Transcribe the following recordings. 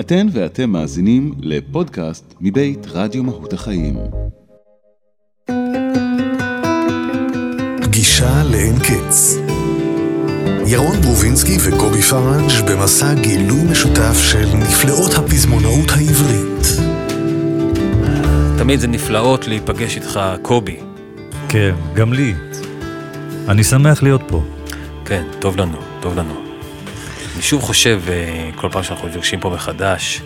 אתן ואתם מאזינים לפודקאסט מבית רדיו מהות החיים. פגישה לאין קץ. ירון ברובינסקי וקובי פראג' במסע גילוי משותף של נפלאות הפזמונאות העברית. תמיד זה נפלאות להיפגש איתך, קובי. כן, גם לי. אני שמח להיות פה. כן, טוב לנו, טוב לנו. אני שוב חושב, אה, כל פעם שאנחנו נפגשים פה מחדש,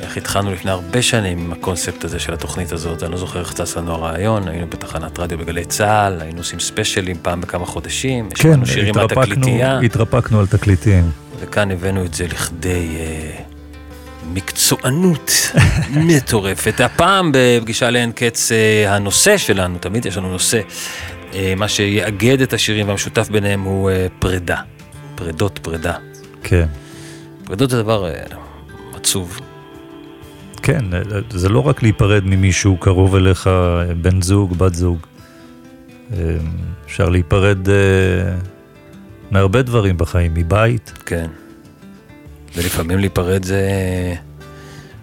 איך התחלנו לפני הרבה שנים עם הקונספט הזה של התוכנית הזאת, אני לא זוכר איך צץ לנו הרעיון, היינו בתחנת רדיו בגלי צה"ל, היינו עושים ספיישלים פעם בכמה חודשים, כן, שירים בתקליטייה, התרפקנו על תקליטים. וכאן הבאנו את זה לכדי אה, מקצוענות מטורפת. הפעם בפגישה לאין קץ אה, הנושא שלנו, תמיד יש לנו נושא, אה, מה שיאגד את השירים והמשותף ביניהם הוא אה, פרידה, פרידות פרידה. כן. פרידות זה דבר אה, עצוב. כן, זה לא רק להיפרד ממישהו קרוב אליך, בן זוג, בת זוג. אה, אפשר להיפרד אה, מהרבה דברים בחיים, מבית. כן. ולפעמים להיפרד זה,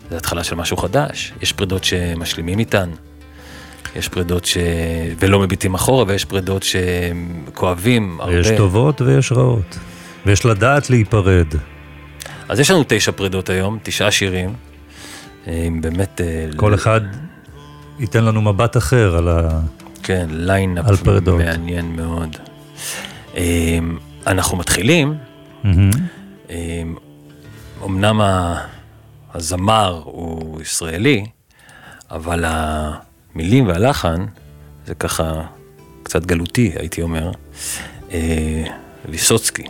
זה התחלה של משהו חדש. יש פרידות שמשלימים איתן, יש פרידות ש... ולא מביטים אחורה, ויש פרידות שכואבים הרבה. יש טובות ויש רעות. ויש לדעת להיפרד. אז יש לנו תשע פרידות היום, תשעה שירים. עם באמת... אה, כל ל... אחד ייתן לנו מבט אחר על ה... כן, ליינאפ מעניין מאוד. אנחנו מתחילים, mm-hmm. אמנם הזמר הוא ישראלי, אבל המילים והלחן זה ככה קצת גלותי, הייתי אומר. אה, ויסוצקי,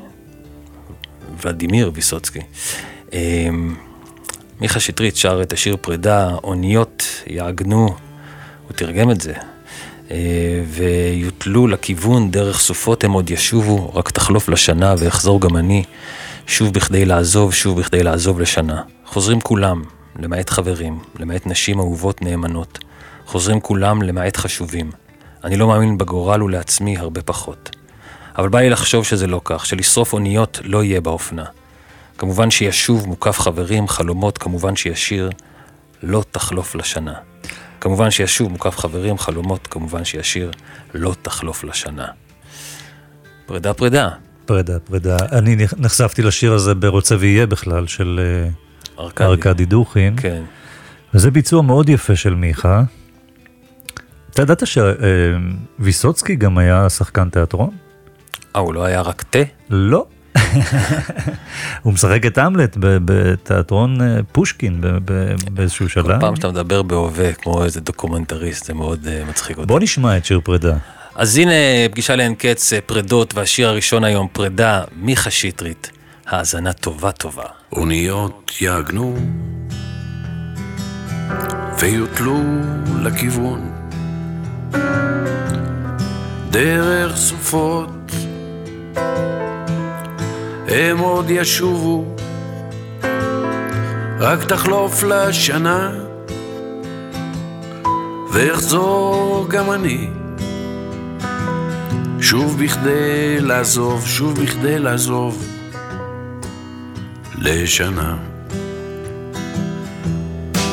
ולדימיר ויסוצקי. מיכה שטרית שר את השיר פרידה, אוניות יעגנו, הוא תרגם את זה. ויוטלו לכיוון דרך סופות הם עוד ישובו, רק תחלוף לשנה ואחזור גם אני, שוב בכדי לעזוב, שוב בכדי לעזוב לשנה. חוזרים כולם, למעט חברים, למעט נשים אהובות נאמנות. חוזרים כולם למעט חשובים. אני לא מאמין בגורל ולעצמי הרבה פחות. אבל בא לי לחשוב שזה לא כך, שלשרוף אוניות לא יהיה באופנה. כמובן שישוב מוקף חברים, חלומות, כמובן שישיר, לא תחלוף לשנה. כמובן שישוב מוקף חברים, חלומות, כמובן שישיר, לא תחלוף לשנה. פרידה פרידה. פרידה פרידה. אני נחשפתי לשיר הזה ברוצה ויהיה בכלל, של ארכדי, ארכדי דוכין. כן. וזה ביצוע מאוד יפה של מיכה. אתה ידעת שוויסוצקי גם היה שחקן תיאטרון? אה, הוא לא היה רק תה? לא. הוא משחק את המלט בתיאטרון פושקין באיזשהו שלב. כל פעם שאתה מדבר בהווה כמו איזה דוקומנטריסט זה מאוד מצחיק אותי. בוא נשמע את שיר פרידה. אז הנה פגישה לאין קץ פרידות והשיר הראשון היום פרידה מיכה שטרית. האזנה טובה טובה. אוניות יעגנו ויוטלו לכיוון דרך סופות הם עוד ישובו, רק תחלוף לשנה, ואחזור גם אני. שוב בכדי לעזוב, שוב בכדי לעזוב, לשנה.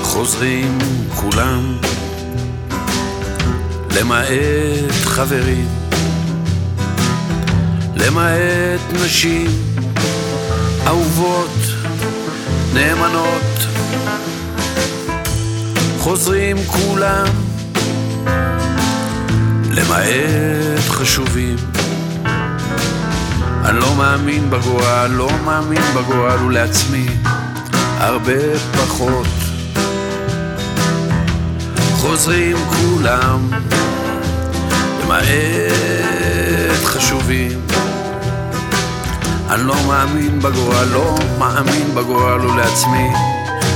חוזרים כולם, למעט חברים, למעט נשים. אהובות, נאמנות, חוזרים כולם, למעט חשובים. אני לא מאמין בגורל, לא מאמין בגורל ולעצמי הרבה פחות. חוזרים כולם, למעט חשובים. אני לא מאמין בגורל, לא מאמין בגורל ולעצמי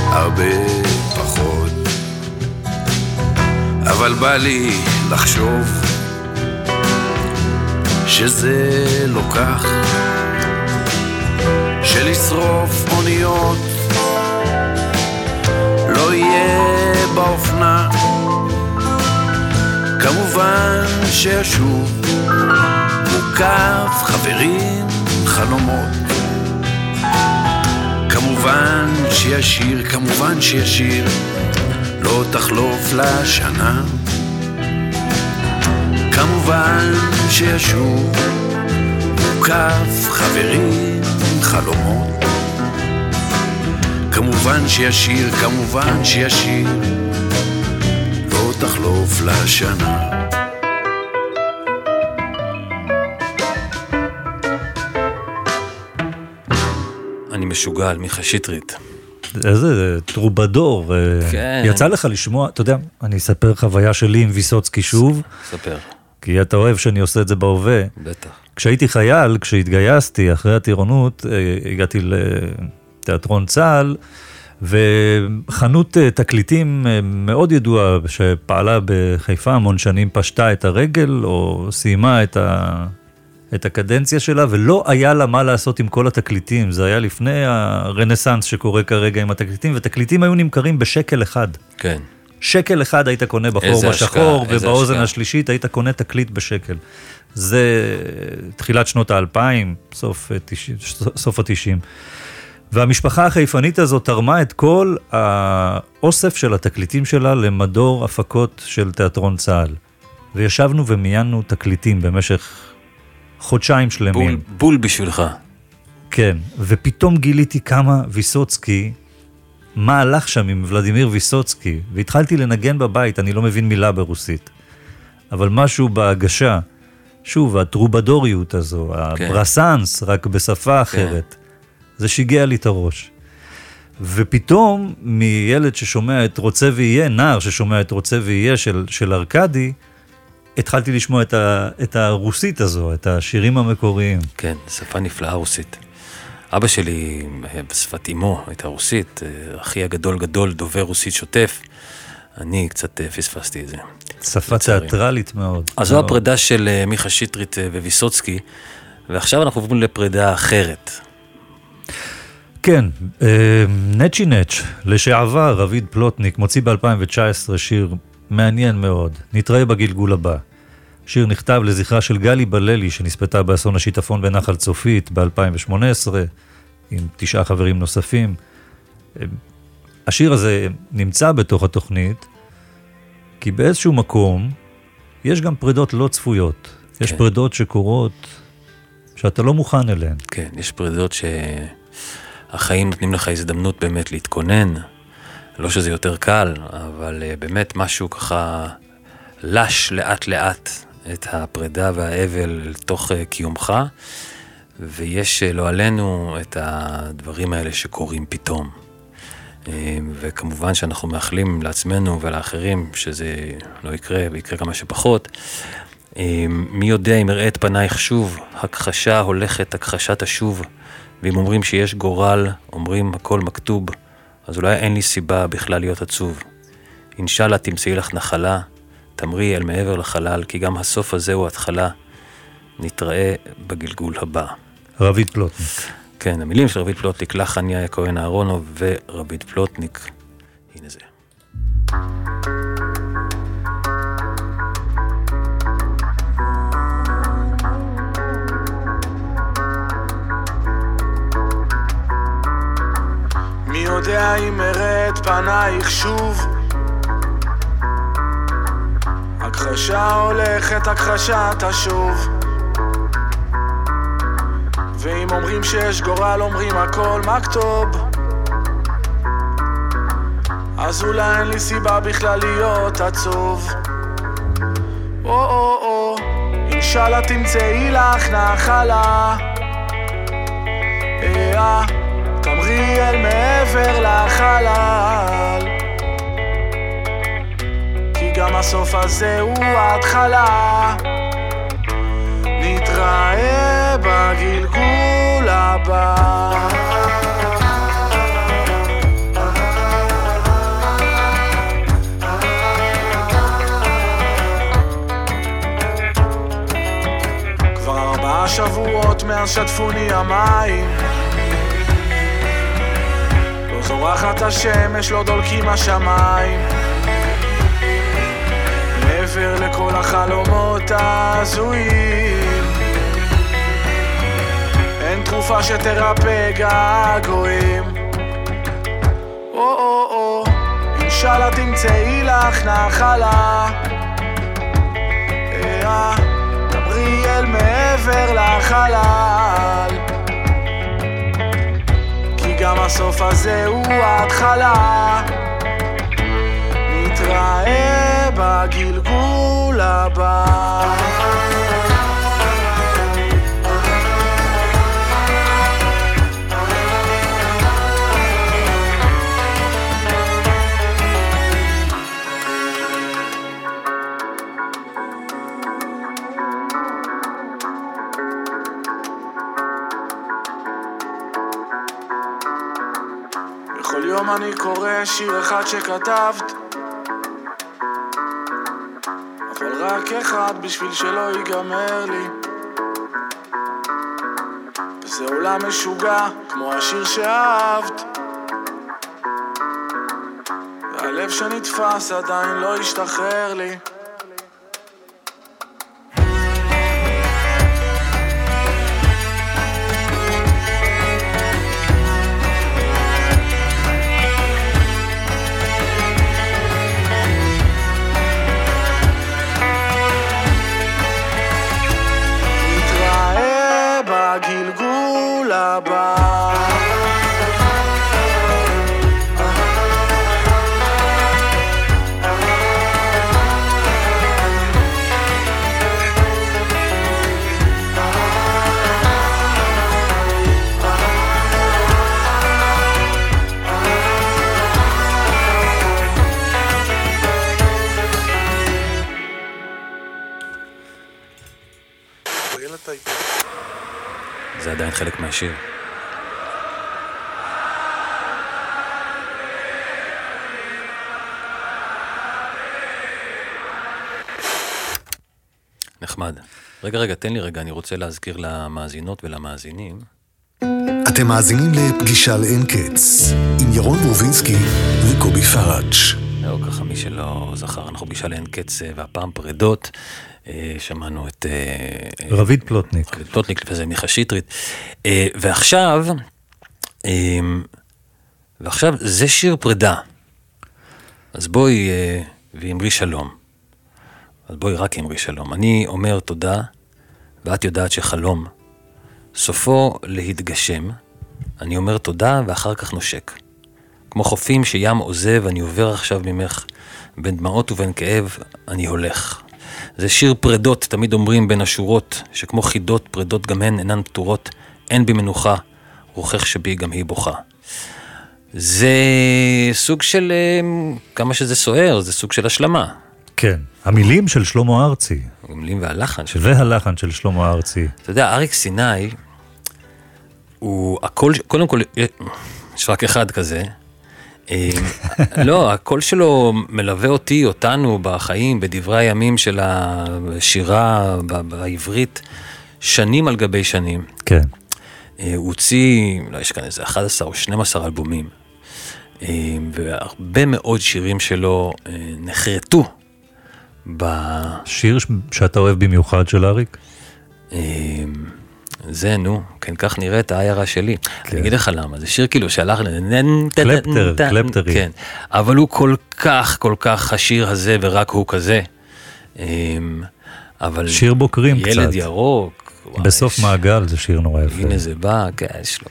הרבה פחות. אבל בא לי לחשוב שזה לא כך, שלשרוף אוניות לא יהיה באופנה. כמובן שישוב מוקף חברים חלומות. כמובן שישיר, כמובן שישיר, לא תחלוף לה שנה. כמובן שישוב, מוקף חברים, חלומות. כמובן שישיר, כמובן שישיר, לא תחלוף לה שנה. משוגע על מיכה שטרית. איזה טרובדור. כן. יצא לך לשמוע, אתה יודע, אני אספר חוויה שלי עם ויסוצקי שוב, ספר, כי אתה אוהב שאני עושה את זה בהווה. בטח. כשהייתי חייל, כשהתגייסתי אחרי הטירונות, אה, הגעתי לתיאטרון צה"ל, וחנות אה, תקליטים אה, מאוד ידועה שפעלה בחיפה המון שנים, פשטה את הרגל או סיימה את, ה... את הקדנציה שלה, ולא היה לה מה לעשות עם כל התקליטים. זה היה לפני הרנסאנס שקורה כרגע עם התקליטים, ותקליטים היו נמכרים בשקל אחד. כן. שקל אחד היית קונה בחור בשחור, ובאוזן השקעה. השלישית היית קונה תקליט בשקל. זה תחילת שנות האלפיים, סוף, אה, סוף התשעים. והמשפחה החיפנית הזאת תרמה את כל האוסף של התקליטים שלה למדור הפקות של תיאטרון צה"ל. וישבנו ומיינו תקליטים במשך חודשיים שלמים. בול, בול בשבילך. כן, ופתאום גיליתי כמה ויסוצקי, מה הלך שם עם ולדימיר ויסוצקי, והתחלתי לנגן בבית, אני לא מבין מילה ברוסית. אבל משהו בהגשה, שוב, הטרובדוריות הזו, כן. הברסאנס, רק בשפה אחרת, זה שיגע לי את הראש. ופתאום, מילד ששומע את רוצה ויהיה, נער ששומע את רוצה ויהיה של, של ארכדי, התחלתי לשמוע את, ה, את הרוסית הזו, את השירים המקוריים. כן, שפה נפלאה רוסית. אבא שלי, בשפת אמו, הייתה רוסית, אה, אחי הגדול גדול, דובר רוסית שוטף. אני קצת אה, פספסתי את זה. שפה. תיאטרלית מאוד. אז זו. הפרידה של אה, מיכה שטרית וויסוצקי, ועכשיו אנחנו עוברים לפרידה אחרת. כן, נצ'י נץ', לשעבר רביד פלוטניק, מוציא ב-2019 שיר מעניין מאוד, נתראה בגלגול הבא. שיר נכתב לזכרה של גלי בללי, שנספתה באסון השיטפון בנחל צופית ב-2018, עם תשעה חברים נוספים. השיר הזה נמצא בתוך התוכנית, כי באיזשהו מקום יש גם פרידות לא צפויות. יש כן. פרידות שקורות שאתה לא מוכן אליהן. כן, יש פרידות שהחיים נותנים לך הזדמנות באמת להתכונן. לא שזה יותר קל, אבל אה, באמת משהו ככה לש לאט לאט את הפרידה והאבל לתוך אה, קיומך, ויש אה, לא עלינו את הדברים האלה שקורים פתאום. וכמובן שאנחנו מאחלים לעצמנו ולאחרים שזה לא יקרה ויקרה כמה שפחות. מי יודע אם אראה את פנייך שוב, הכחשה הולכת, הכחשה תשוב, ואם אומרים שיש גורל, אומרים הכל מכתוב, אז אולי אין לי סיבה בכלל להיות עצוב. אינשאללה תמצאי לך נחלה, תמרי אל מעבר לחלל, כי גם הסוף הזה הוא התחלה. נתראה בגלגול הבא. רביד פלוטניק. כן, המילים של רביד פלוטניק, לחן יאיה כהן אהרונוב ורביד פלוטניק. הנה זה. יודע אם אראה את פנייך שוב. הכחשה הולכת, הכחשה תשוב. ואם אומרים שיש גורל, אומרים הכל מכתוב אז אולי אין לי סיבה בכלל להיות עצוב. או או או אינשאללה תמצאי לך נחלה. אה, תמרי אל מעבר לחלל. כי גם הסוף הזה הוא ההתחלה. נתראה בגלגול הבא. כבר ארבעה שבועות מאז שטפוני המים זורחת השמש, לא דולקים השמיים. מעבר לכל החלומות ההזויים. אין תרופה שתרפא געגועים. או-או-או, אינשאללה תמצאי לך נחלה. אה, תמרי אל מעבר לחלל. גם הסוף הזה הוא ההתחלה. נתראה בגלגול הבא. קורא שיר אחד שכתבת. אבל רק אחד בשביל שלא ייגמר לי. וזה עולם משוגע כמו השיר שאהבת. והלב שנתפס עדיין לא השתחרר לי רגע, רגע, תן לי רגע, אני רוצה להזכיר למאזינות ולמאזינים. אתם מאזינים לפגישה לאין קץ, עם ירון ברובינסקי וקובי פראג'. זהו, ככה מי שלא זכר, אנחנו פגישה לאין קץ, אה, והפעם פרדות. אה, שמענו את... אה, רביד פלוטניק. רביד פלוטניק, לפני זה מיכה שטרית. ועכשיו, ועכשיו זה שיר פרידה. אז בואי ואמרי שלום. אז בואי רק אמרי שלום. אני אומר תודה, ואת יודעת שחלום, סופו להתגשם. אני אומר תודה ואחר כך נושק. כמו חופים שים עוזב, אני עובר עכשיו ממך, בין דמעות ובין כאב, אני הולך. זה שיר פרדות, תמיד אומרים בין השורות, שכמו חידות פרדות גם הן אינן פתורות, אין בי מנוחה, רוחך שבי גם היא בוכה. זה סוג של, אה, כמה שזה סוער, זה סוג של השלמה. כן, המילים של שלמה ארצי, המילים והלחן של... והלחן של שלמה ארצי. אתה יודע, אריק סיני, הוא הקול, קודם כל, יש רק אחד כזה. אה, לא, הקול שלו מלווה אותי, אותנו, בחיים, בדברי הימים של השירה בעברית, שנים על גבי שנים. כן. אה, הוא הוציא, לא, יש כאן איזה 11 או 12 אלבומים, אה, והרבה מאוד שירים שלו אה, נחרטו ב... שיר ש- שאתה אוהב במיוחד של אריק? אה, זה, נו, כן, כך נראית העיירה שלי. אני אגיד לך למה, זה שיר כאילו שהלך ל... קלפטר, קלפטרי. כן, אבל הוא כל כך, כל כך השיר הזה ורק הוא כזה. אה, אבל... שיר בוקרים קצת. ילד ירוק. בסוף מעגל זה שיר נורא יפה. הנה זה בא, כן, יש לו.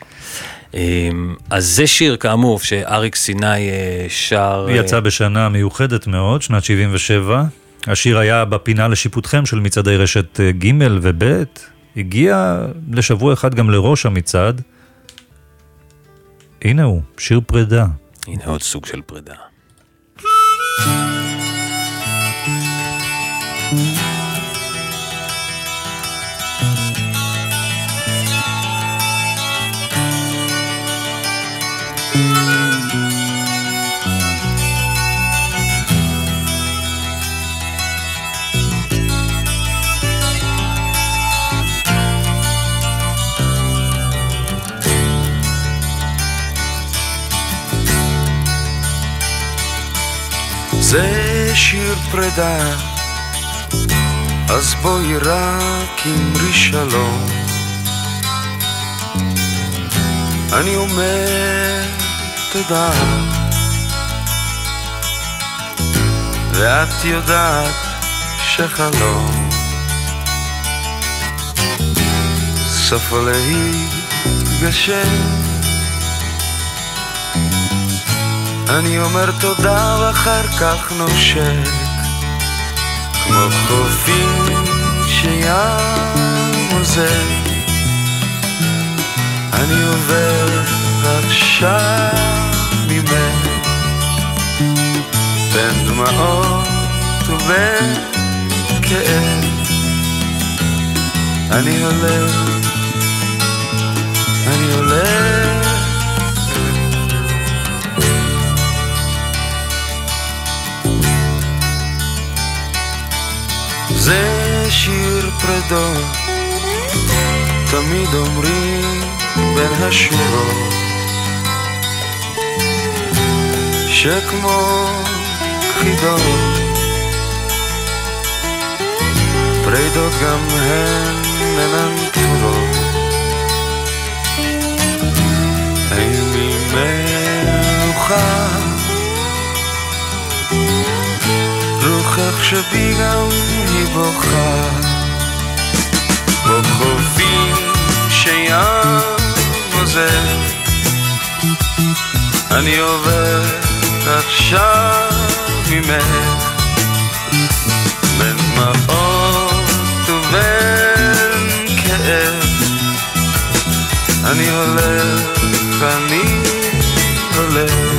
אמ, אז זה שיר כאמור שאריק סיני אה, שר. אה, יצא בשנה מיוחדת מאוד, שנת 77. השיר היה בפינה לשיפוטכם של מצעדי רשת אה, ג' וב'. הגיע לשבוע אחד גם לראש המצעד. הנה הוא, שיר פרידה. הנה עוד סוג של פרידה. זה שיר פרידה, אז בואי רק אמרי שלום. אני אומר תודה, ואת יודעת שחלום סופו להתגשם אני אומר תודה ואחר כך נושק כמו חופים שים עוזר. אני עובר עכשיו ממך בין דמעות ובין כאב. אני הולך, אני הולך זה שיר פרדות, תמיד אומרים בין השורות, שכמו חידות, פרידות גם הן אינן פתורות. אין לי רוחך שבי גם היא בוכה בחופים שים עוזר אני עובר עכשיו ממך. בין דמעות ובין כאב. אני הולך, אני הולך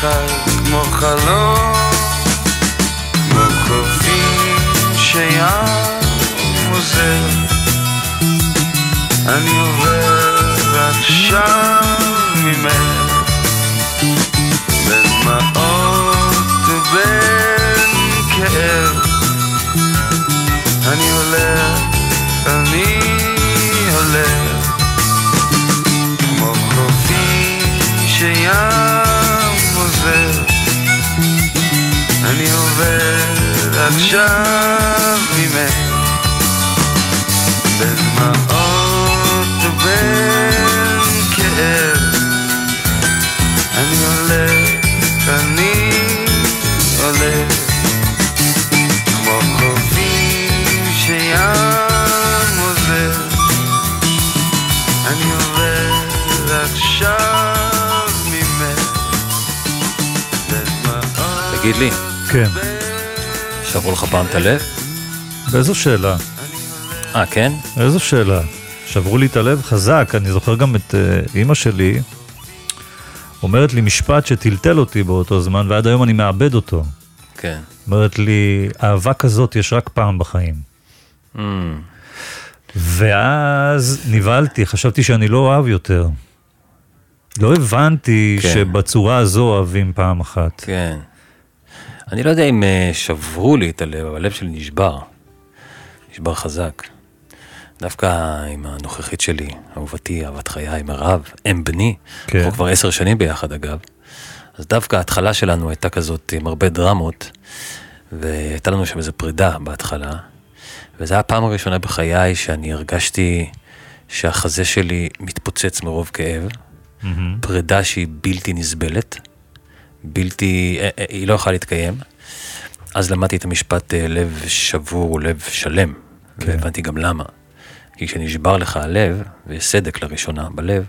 יחד כמו חלום כמו חופים שים עוזר. אני עובר עכשיו ממך בין דמעות ובין כאב. אני הולך, אני הולך כמו חופים שים אני עובר עכשיו ממך. בין דמעות ובין כאב. אני הולך, אני הולך. כמו חופים שים עוזר. אני עובר עכשיו ממך. תגיד לי, כן. שברו לך פעם את הלב? באיזו שאלה? אה, כן? איזו שאלה? שברו לי את הלב חזק, אני זוכר גם את uh, אימא שלי אומרת לי משפט שטלטל אותי באותו זמן, ועד היום אני מאבד אותו. כן. אומרת לי, אהבה כזאת יש רק פעם בחיים. Mm, ואז נבהלתי, חשבתי שאני לא אוהב יותר. לא הבנתי כן. שבצורה הזו אוהבים פעם אחת. כן. אני לא יודע אם אה, שברו לי את הלב, אבל הלב שלי נשבר. נשבר חזק. דווקא עם הנוכחית שלי, אהובתי, אהבת חיי, מירב, אם בני, כן. אנחנו כבר עשר שנים ביחד אגב. אז דווקא ההתחלה שלנו הייתה כזאת עם הרבה דרמות, והייתה לנו שם איזו פרידה בהתחלה, וזו הייתה הפעם הראשונה בחיי שאני הרגשתי שהחזה שלי מתפוצץ מרוב כאב, מהמם. פרידה שהיא בלתי נסבלת, בלתי, אה, אה, היא לא יכולה להתקיים. אז למדתי את המשפט אה, לב שבור הוא לב שלם, כן. והבנתי גם למה. כי כשנשבר לך הלב, ויש סדק לראשונה בלב,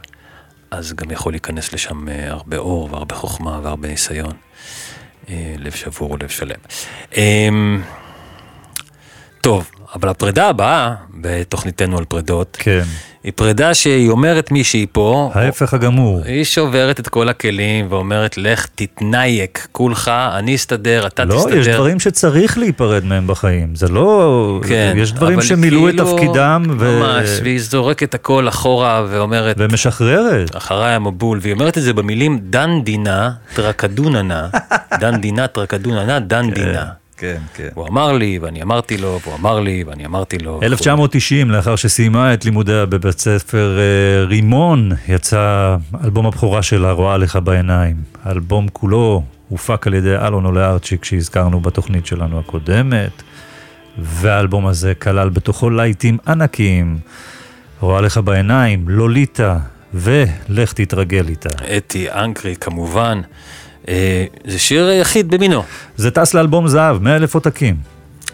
אז גם יכול להיכנס לשם הרבה אור והרבה חוכמה והרבה ניסיון. לב שבור הוא לב שלם. טוב, אבל הפרידה הבאה בתוכניתנו על פרידות, כן. היא פרידה שהיא אומרת מישהי פה, ההפך הגמור. היא שוברת את כל הכלים ואומרת, לך תתנייק, כולך, אני אסתדר, אתה לא, תסתדר. יש דברים שצריך להיפרד מהם בחיים, זה לא... כן, יש דברים שמילאו את כאילו, תפקידם ו... ממש, והיא זורקת הכל אחורה ואומרת, ומשחררת. אחריי המבול, והיא אומרת את זה במילים דן דינה טרקדוננה, דן דינה טרקדוננה, דן דינה. כן, כן. הוא אמר לי, ואני אמרתי לו, והוא אמר לי, ואני אמרתי לו. 1990, לאחר שסיימה את לימודיה בבית ספר אה, רימון, יצא אלבום הבכורה שלה, רואה לך בעיניים. האלבום כולו הופק על ידי אלון עולה ארצ'יק, שהזכרנו בתוכנית שלנו הקודמת, והאלבום הזה כלל בתוכו לייטים ענקיים. רואה לך בעיניים, לוליטה, ולך תתרגל איתה. אתי אנקרי כמובן. אה, זה שיר יחיד במינו. זה טס לאלבום זהב, 100 אלף עותקים.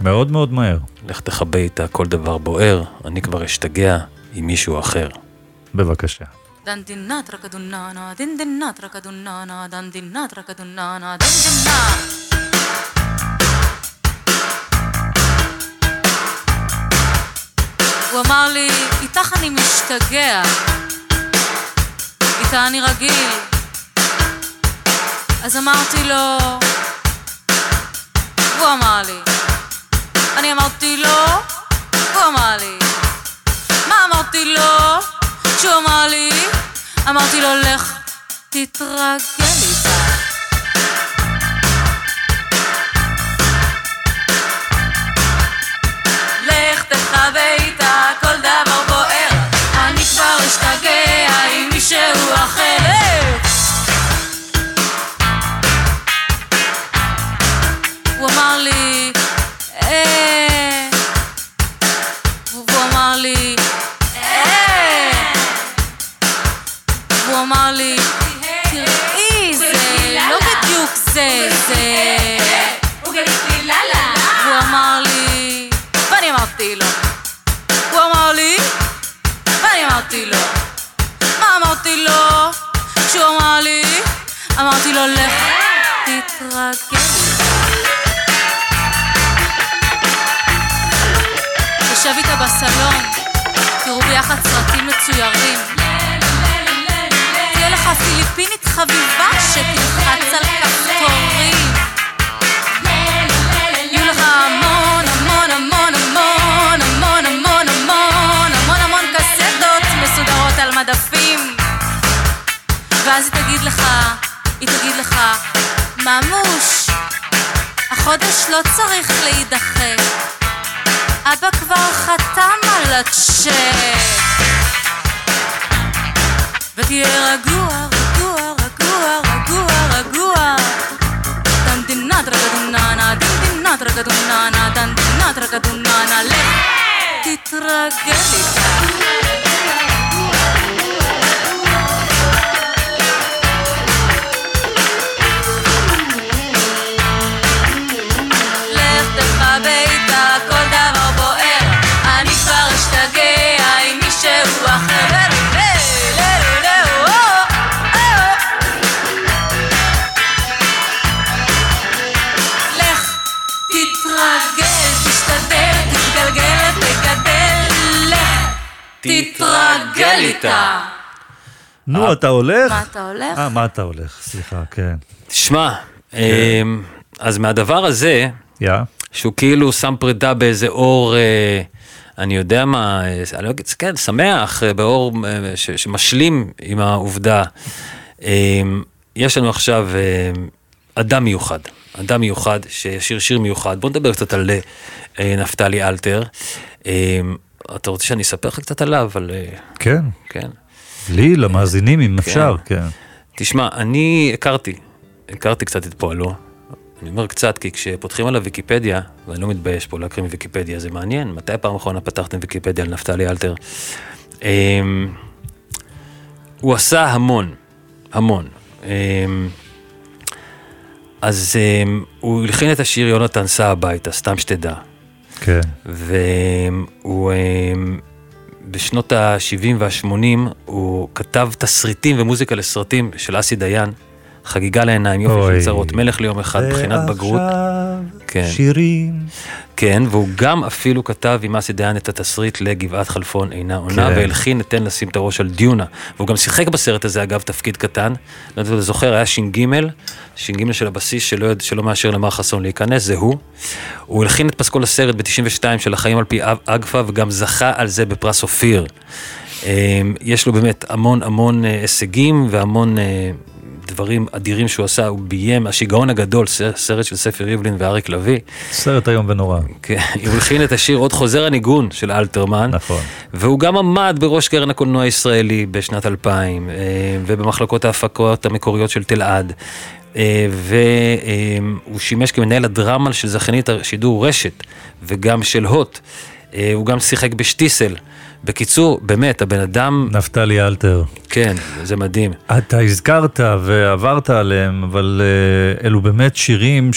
מאוד מאוד מהר. לך תכבה איתה, כל דבר בוער, אני כבר אשתגע עם מישהו אחר. בבקשה. dan din na traka dun na na din din na traka dun na na הוא אמר לי, איתך אני משתגע, איתה אני רגיל, אז אמרתי לו, הוא אמר לי, אני אמרתי לו, הוא אמר לי, מה אמרתי לו? כשהוא אמר לי, אמרתי לו, לך תתרגל איתה. לך תחווה איתה כל דבר תתרגל. יושב איתה בסלון, תראו ביחד סרטים מצוירים. תהיה לך פיליפינית חביבה שתלחץ על כפתורים. יהיו לך המון המון המון המון המון המון המון המון המון קסטות מסודרות על מדפים. ואז היא תגיד לך, היא תגיד לך, ממוש, החודש לא צריך להידחק. אבא כבר חתם על הצ'ק. ותהיה רגוע, רגוע, רגוע, רגוע, רגוע. דנדינה טרקדוננה, דנדינה טרקדוננה, דנדינה טרקדוננה, לך תתרגל איתה. תתרגל איתה. נו, אתה הולך? מה אתה הולך? אה, מה אתה הולך? סליחה, כן. תשמע, אמ, אז מהדבר הזה. שהוא כאילו שם פרידה באיזה אור, אה, אני יודע מה, אה, אני לא אגיד, כן, שמח, אה, באור אה, ש- שמשלים עם העובדה. אה, יש לנו עכשיו אה, אדם מיוחד, אדם מיוחד שישיר שיר מיוחד. בוא נדבר קצת על אה, נפתלי אלתר. אתה רוצה שאני אספר לך קצת עליו? על, אה, כן. כן. לי, למאזינים, אם אפשר, כן. תשמע, אני הכרתי, הכרתי קצת את פועלו. אני אומר קצת, כי כשפותחים על הוויקיפדיה, ואני לא מתבייש פה להקריא מוויקיפדיה, זה מעניין. מתי הפעם האחרונה פתחתם ויקיפדיה על נפתלי אלתר? אמ, הוא עשה המון, המון. אמ, אז אמ, הוא הלחין את השיר יונתן סע הביתה, סתם שתדע. כן. והוא אמ, בשנות ה-70 וה-80 הוא כתב תסריטים ומוזיקה לסרטים של אסי דיין, חגיגה לעיניים, יופי. של צרות, מלך ליום אחד, בחינת בגרות. כן. שירים. כן, והוא גם אפילו כתב עם אסי דיין את התסריט לגבעת חלפון אינה עונה, כן. והלחין את תן לשים את הראש על דיונה. והוא גם שיחק בסרט הזה, אגב, תפקיד קטן. לא יודע אם אתה זוכר, היה ש"ג, ש"ג של הבסיס שלא, שלא מאשר למר חסון להיכנס, זה הוא. הוא הלחין את פסקול הסרט ב-92 של החיים על פי אגפה, וגם זכה על זה בפרס אופיר. אה, יש לו באמת המון המון אה, הישגים והמון אה, דברים אדירים שהוא עשה, הוא ביים, השיגעון הגדול, סרט של ספר ריבלין ואריק לביא. סרט איום ונורא. כן, הוא הלחין את השיר עוד חוזר הניגון של אלתרמן. נכון. והוא גם עמד בראש קרן הקולנוע הישראלי בשנת 2000, אה, ובמחלקות ההפקות המקוריות של תלעד. אה, והוא שימש כמנהל הדרמה של זכיינית השידור רשת, וגם של הוט. אה, הוא גם שיחק בשטיסל. בקיצור, באמת, הבן אדם, נפתלי אלתר. כן, זה מדהים. אתה הזכרת ועברת עליהם, אבל אה, אלו באמת שירים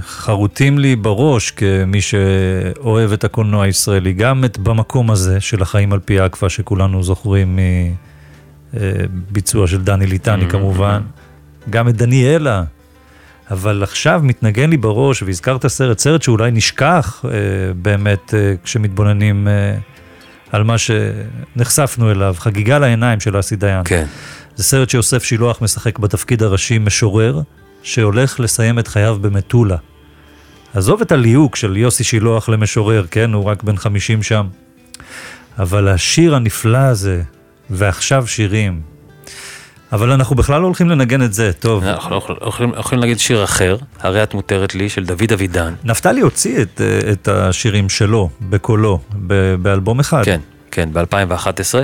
שחרוטים לי בראש כמי שאוהב את הקולנוע הישראלי. גם את במקום הזה של החיים על פי אקווה, שכולנו זוכרים מביצוע של דני ליטני Mm-hmm. כמובן. גם את דניאלה. אבל עכשיו מתנגן לי בראש, והזכרת סרט, סרט שאולי נשכח אה, באמת אה, כשמתבוננים אה, על מה שנחשפנו אליו, חגיגה לעיניים של אסי דיין. כן. זה סרט שיוסף שילוח משחק בתפקיד הראשי משורר, שהולך לסיים את חייו במטולה. עזוב את הליהוק של יוסי שילוח למשורר, כן? הוא רק בן 50 שם. אבל השיר הנפלא הזה, ועכשיו שירים. אבל אנחנו בכלל לא הולכים לנגן את זה, טוב. אנחנו לא יכולים- להגיד שיר אחר, הרי את מותרת לי, של דוד אבידן. נפתלי הוציא את, אה, את השירים שלו, בקולו, ב- באלבום אחד. כן, כן, ב-2011.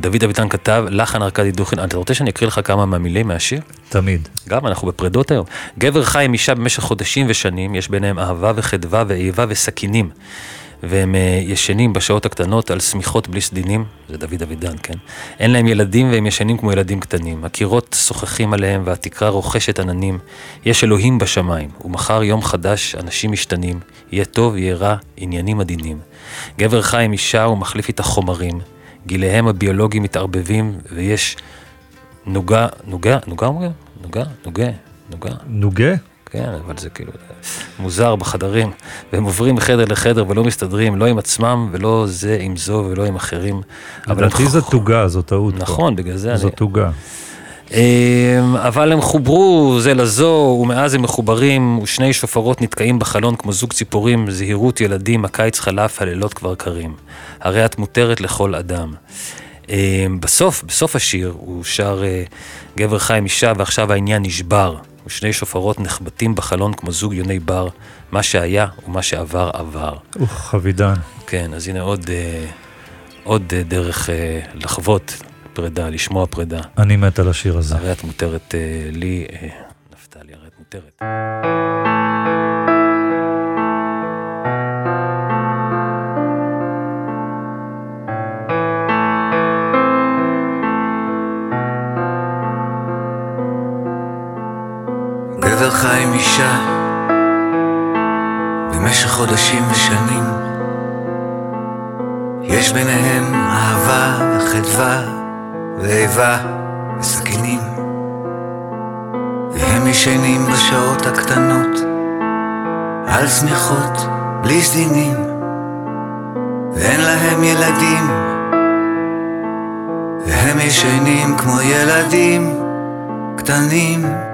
דוד אביטן כתב, לחן ארכדי דוכין, אתה רוצה שאני אקריא לך כמה מהמילים מהשיר? תמיד. גם, אנחנו בפרדות היום. גבר חי עם אישה במשך חודשים ושנים, יש ביניהם אהבה וחדווה ואיבה וסכינים. והם אה, ישנים בשעות הקטנות על שמיכות בלי סדינים, זה דוד אבידן, כן? אין להם ילדים והם ישנים כמו ילדים קטנים. הקירות שוחחים עליהם והתקרה רוכשת עננים. יש אלוהים בשמיים, ומחר יום חדש, אנשים משתנים. יהיה טוב, יהיה רע, עניינים עדינים. גבר חי עם אישה ומחליף איתה חומרים. גיליהם הביולוגיים מתערבבים, ויש נוגה, נוגה, נוגה אומרים? נוגה, נוגה, נוגה. נוגה? כן, אבל זה כאילו מוזר בחדרים, והם עוברים מחדר לחדר ולא מסתדרים, לא עם עצמם ולא זה עם זו ולא עם אחרים. אבל לדעתי זו תוגה, זו טעות. נכון, בגלל זה זו אני... תוגה. אמ, אבל הם חוברו זה לזו, ומאז הם מחוברים, ושני שופרות נתקעים בחלון כמו זוג ציפורים, זהירות ילדים, הקיץ חלף, הלילות כבר קרים. הרי את מותרת לכל אדם. אמ, בסוף, בסוף השיר, הוא שר אה, גבר חי עם אישה, ועכשיו העניין נשבר. ושני שופרות נחבטים בחלון כמו זוג יוני בר, מה שהיה ומה שעבר עבר. אוח, אבידן. כן, אז הנה עוד, אה, עוד אה, דרך אה, לחוות פרידה, לשמוע פרידה. אני מת על השיר הזה. הרי את מותרת אה, לי, אה, נפתלי, הרי את מותרת. אישה במשך חודשים ושנים. יש ביניהם אהבה וחדווה ואיבה וסכינים. והם ישנים בשעות הקטנות על שמיכות בלי סדינים ואין להם ילדים והם ישנים כמו ילדים קטנים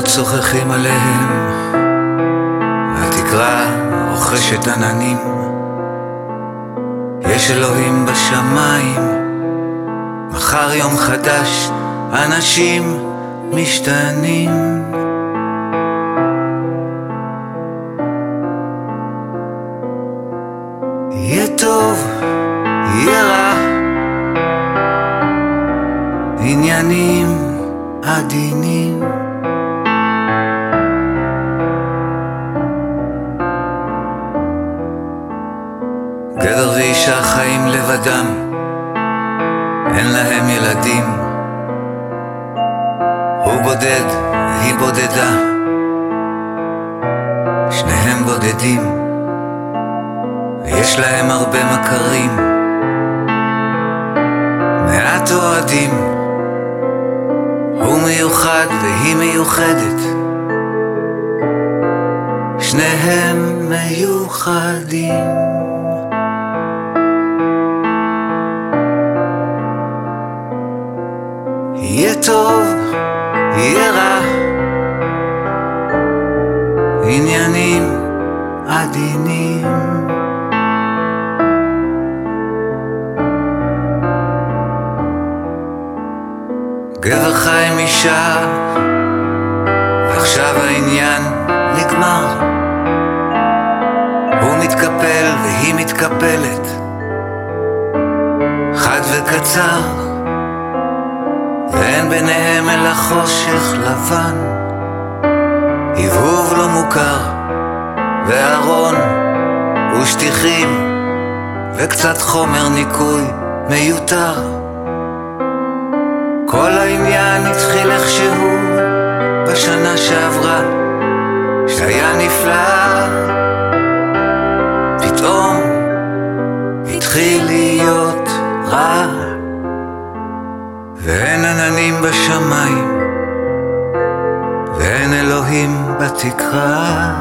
הקירות צוחחים עליהם, והתקרה רוכשת עננים. יש אלוהים בשמיים, מחר יום חדש, אנשים משתנים. אין להם ילדים. הוא בודד, היא בודדה, שניהם בודדים. ויש יש להם הרבה מכרים, מעט אוהדים. הוא מיוחד והיא מיוחדת, שניהם מיוחדים. יהיה טוב, יהיה רע, עניינים עדינים. גבר חי עם אישה, ועכשיו העניין נגמר. הוא מתקפל והיא מתקפלת, חד וקצר, ואין ביניהם אלא חושך לבן, הבהוב לא מוכר, וארון ושטיחים, וקצת חומר ניקוי מיותר. כל העניין התחיל איכשהו בשנה שעברה, שהיה נפלא. פתאום התחיל להיות בתקרה.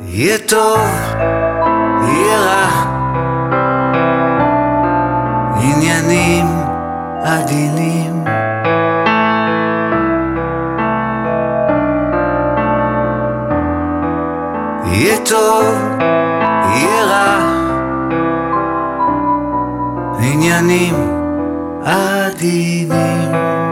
יהיה טוב, יהיה רע. עניינים עדינים. יהיה טוב, יהיה רע, עניינים עדינים.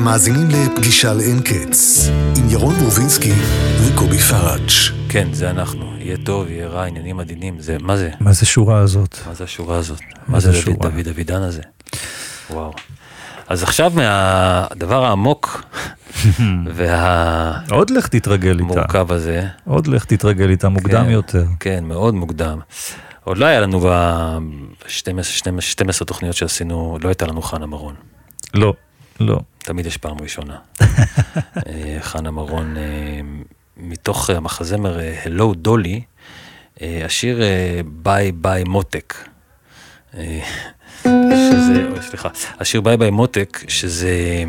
אתם מאזינים לפגישה לאין קץ, עם ירון רובינסקי וקובי פראג'. כן, זה אנחנו. יהיה טוב, יהיה רע, עניינים עדינים. זה, מה זה? מה זה שורה הזאת? מה זה השורה הזאת? מה זה שורה? דוד, דוד אבידן הזה? וואו. אז עכשיו מהדבר העמוק והמורכב עוד לך תתרגל איתה. הזה, עוד לך תתרגל איתה מוקדם כן, יותר. כן, מאוד מוקדם. עוד לא היה לנו ב-12 תוכניות שעשינו, לא הייתה לנו חנה מרון. לא, לא. תמיד יש פעם ראשונה. אה, חנה מרון, אה, מתוך המחזמר אה, Hello דולי, השיר ביי ביי מותק. אה, שזה, סליחה, השיר ביי ביי מותק, שזה,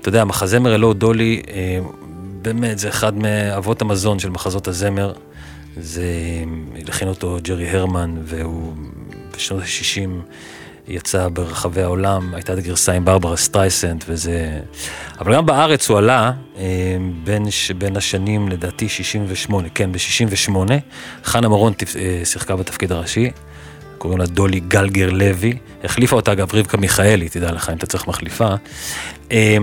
אתה יודע, מחזמר Hello דולי, באמת, זה אחד מאבות המזון של מחזות הזמר. זה, הלחין אותו ג'רי הרמן, והוא בשנות ה-60 יצא ברחבי העולם, הייתה את הגרסה עם ברברה סטרייסנד וזה... אבל גם בארץ הוא עלה אה, בין. בין השנים, לדעתי, 68, כן, ב-68, חנה מרון. אה, שיחקה בתפקיד הראשי, קוראים לה דולי גלגר לוי, החליפה אותה אגב רבקה מיכאלי, תדע לך אם אתה צריך מחליפה. אה,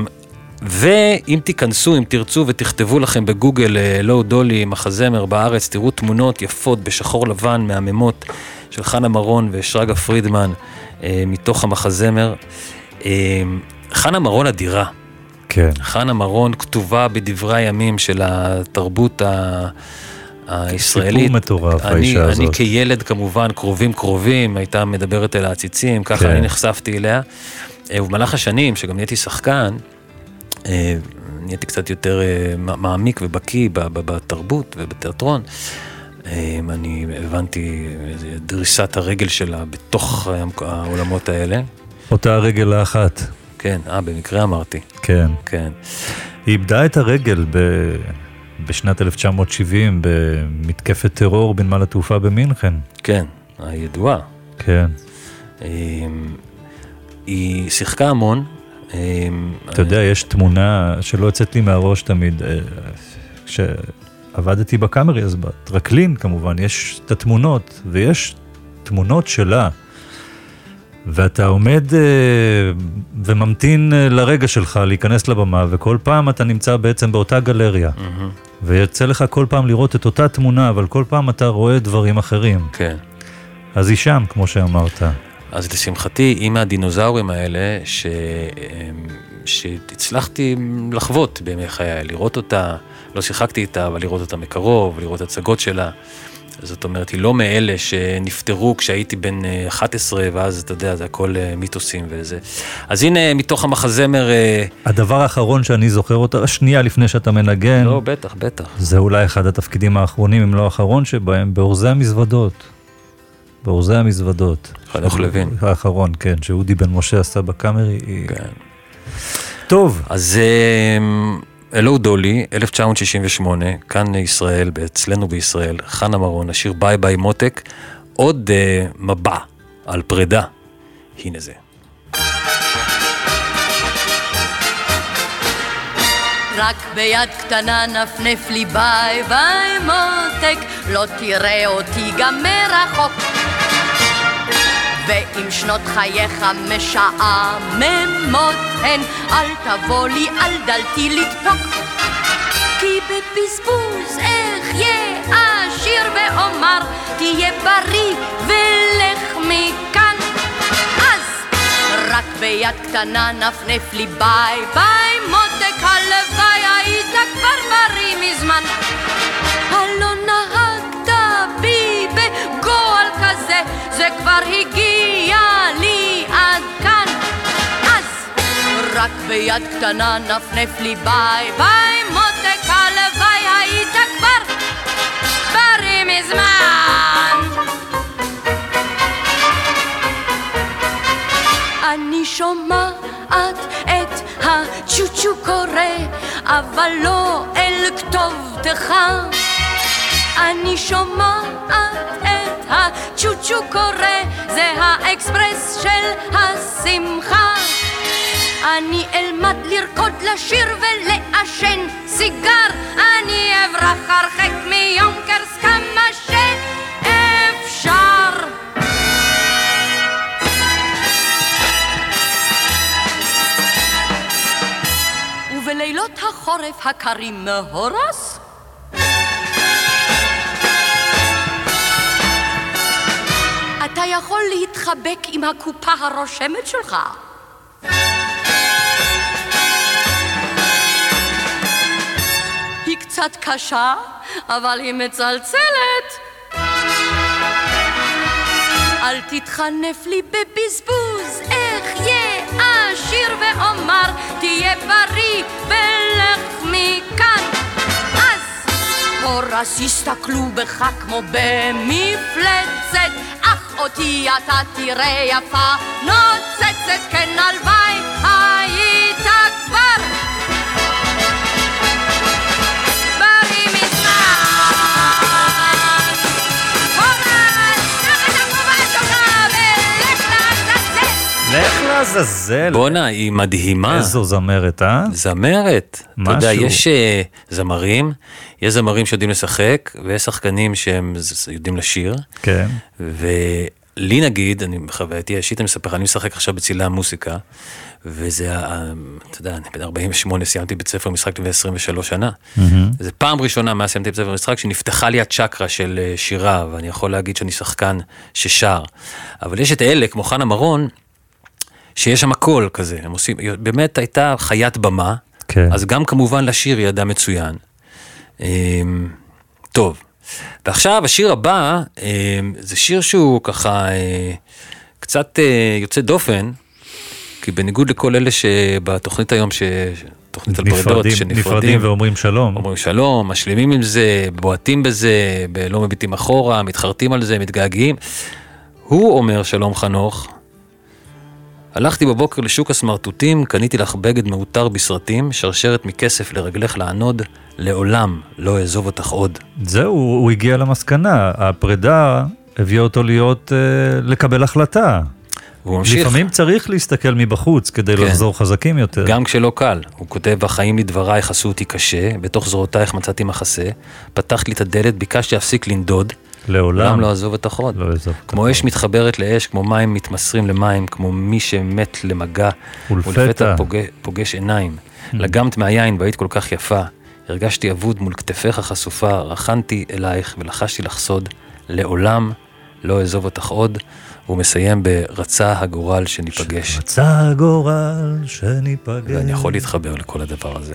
ואם תיכנסו, אם תרצו ותכתבו לכם בגוגל הלו דולי מחזמר בארץ, תראו תמונות יפות בשחור לבן, מהממות של חנה מרון ושרגא פרידמן אה, מתוך המחזמר. אה, חנה מרון אדירה. כן. חנה מרון כתובה בדברי הימים של התרבות ה... הישראלית. סיפור מטורף, אני, האישה הזאת. אני כילד כמובן, קרובים קרובים, הייתה מדברת אל העציצים, ככה כן. אני נחשפתי אליה. אה, ובמהלך השנים, שגם נהייתי שחקן, אה, נהייתי קצת יותר אה, מעמיק ובקיא בתרבות ובתיאטרון. אה, אני הבנתי דריסת הרגל שלה בתוך העולמות האלה. אותה הרגל האחת, כן, אה, במקרה אמרתי, כן. כן. היא איבדה את הרגל ב... בשנת 1970 במתקפת טרור בנמל התעופה במינכן. כן, הידועה. כן. אה, היא שיחקה המון. אה, אתה יודע, יש תמונה שלא יוצאת לי מהראש תמיד. אה, כשעבדתי בקאמרי, אז בטרקלין כמובן, יש את התמונות, ויש תמונות שלה. ואתה עומד אה, וממתין אה, לרגע שלך להיכנס לבמה, וכל פעם אתה נמצא בעצם באותה גלריה. מהמם, ויוצא לך כל פעם לראות את אותה תמונה, אבל כל פעם אתה רואה דברים אחרים. כן. אז היא שם, כמו שאמרת. אז לשמחתי, היא מהדינוזאורים האלה, ש... שהצלחתי לחוות בימי חיי, לראות אותה, לא שיחקתי איתה, אבל לראות אותה מקרוב, לראות הצגות שלה. זאת אומרת, היא לא מאלה שנפטרו כשהייתי בן אה, 11, ואז אתה יודע, זה הכל אה, מיתוסים וזה. אז הנה, מתוך המחזמר... אה, הדבר האחרון שאני זוכר אותה, שנייה לפני שאתה מנגן, לא, בטח, בטח. זה אולי אחד התפקידים האחרונים, אם לא האחרון שבהם, באורזי המזוודות. באורזי המזוודות. חנוך לוין. האחרון, כן, שאודי בן משה עשה בקאמרי. כן. טוב, אז הלו דולי, 1968, כאן ישראל, אצלנו בישראל, חנה מרון, השיר ביי ביי מותק, עוד אה, מבע על פרידה. הנה זה. רק ביד קטנה נפנף לי ביי ביי מותק, לא תראה אותי גם מרחוק. ואם שנות חייך משעממות הן, אל תבוא לי על דלתי לדפוק. כי בבזבוז אחיה אשיר ואומר, תהיה בריא ולך מכאן. אז רק ביד קטנה נפנף לי ביי ביי מותק הלוואי היית כבר בריא מזמן הלא בי כזה זה כבר הגיע לי עד כאן אז רק ביד קטנה נפנף לי ביי ביי מותק הלוואי היית כבר בריא מזמן אני שומעת את הצ'וצ'ו קורא, אבל לא אל כתובתך. אני שומעת את הצ'וצ'ו קורא, זה האקספרס של השמחה. אני אלמד לרקוד, לשיר ולעשן סיגר, אני אברח הרחק מיונקרס כמה שאפשר. ובלילות החורף הקרים מהורס אתה יכול להתחבק עם הקופה הרושמת שלך. היא קצת קשה, אבל היא מצלצלת. אל תתחנף לי בבזבוז, אחיה אשיר ואומר, תהיה בריא ולך מכאן. אז הורס יסתכלו בך כמו במפלצת, אותי אתה תראה יפה נוצצת, כן הלוואי היית כבר. לך לעזאזל. בואנה, היא מדהימה. איזו זמרת, אה? זמרת. אתה משהו. יודע, יש אה, זמרים, יש זמרים שיודעים לשחק, ויש שחקנים שהם יודעים לשיר. כן. ולי נגיד, אני בחווייתי האישית, אני מספר לך, אני משחק עכשיו בצלילי המוסיקה, וזה, אתה יודע, אני בן 48, סיימתי בית ספר משחק לפני 23 שנה. זה פעם ראשונה מאז סיימתי בית ספר משחק שנפתחה לי הצ'קרה של אה, שירה, ואני יכול להגיד שאני שחקן ששר. אבל יש את אלה, כמו חנה מרון, שיש שם הכל כזה, הם עושים, באמת הייתה חיית במה, כן. אז גם כמובן לשיר היא ידעה מצוין. אמ, טוב, ועכשיו השיר הבא, אמ, זה שיר שהוא ככה אה, קצת אה, יוצא דופן, כי בניגוד לכל אלה שבתוכנית היום, ש- תוכנית על פרידות, נפרדים, שנפרדים, נפרדים ואומרים שלום. אומרים שלום, משלימים עם זה, בועטים בזה, לא מביטים אחורה, מתחרטים על זה, מתגעגעים. הוא אומר, שלום חנוך, הלכתי בבוקר לשוק הסמרטוטים, קניתי לך בגד מעוטר בסרטים, שרשרת מכסף לרגלך לענוד, לעולם לא אעזוב אותך עוד. זהו, הוא הגיע למסקנה, הפרידה הביאה אותו להיות, אה, לקבל החלטה. והוא ממשיך, לפעמים צריך להסתכל מבחוץ כדי כן. לחזור חזקים יותר. גם כשלא קל. הוא כותב, החיים לדברייך עשו אותי קשה, בתוך זרועותייך מצאתי מחסה, פתחת לי את הדלת, ביקשתי להפסיק לנדוד, לעולם לעולם לא אעזוב אותך עוד. לא אעזוב. כמו אש מתחברת לאש, כמו מים מתמסרים למים, כמו מי שמת למגע, ולפתע. פוגש, פוגש עיניים. לגמת מהיין והיית כל כך יפה, הרגשתי אבוד מול כתפיך חשופה, רחנתי אלייך ולחשתי לך סוד, לעולם לא אעזוב אותך עוד, והוא מסיים ברצה הגורל שניפגש. רצה הגורל שניפגש. ואני יכול להתחבר לכל הדבר הזה.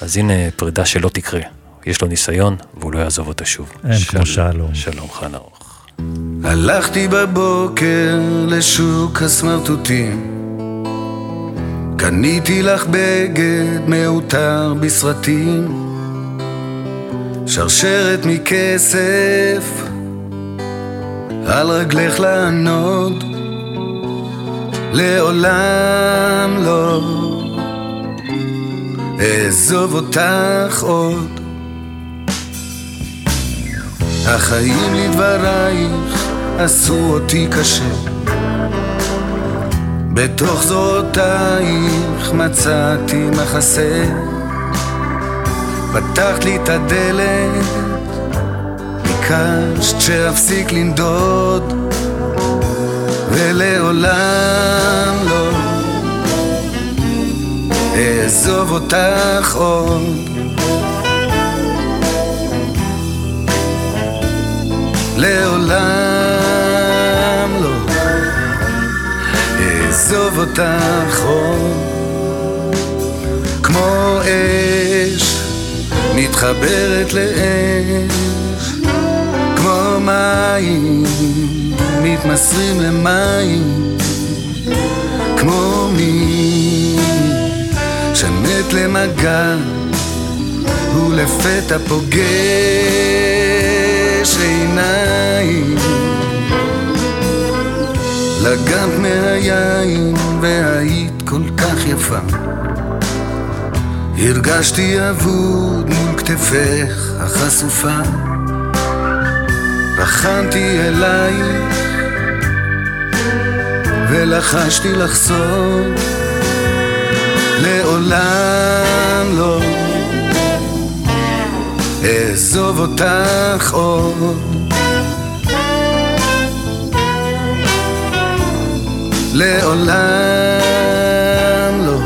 אז הנה פרידה שלא תקרה. יש לו ניסיון, והוא לא יעזוב אותה שוב. אין כמו שלום. שלום חן ארוך. הלכתי בבוקר לשוק הסמרטוטים קניתי לך בגד מעוטר בסרטים שרשרת מכסף על רגלך לענוד לעולם לא אעזוב אותך עוד החיים לדברייך עשו אותי קשה. בתוך זרועותייך מצאתי מחסה. פתחת לי את הדלת ביקשת שאפסיק לנדוד ולעולם לא. אעזוב אותך עוד לעולם לא. אעזוב אותך עוד כמו אש מתחברת לאש כמו מים מתמסרים למים כמו מי שמת למגע ולפתע פוגש עיניים לגמת מהיין והיית כל כך יפה. הרגשתי אבוד מול כתפך החשופה. בחנתי אלייך ולחשתי לחזור. לעולם לא אעזוב אותך עוד. לעולם לא.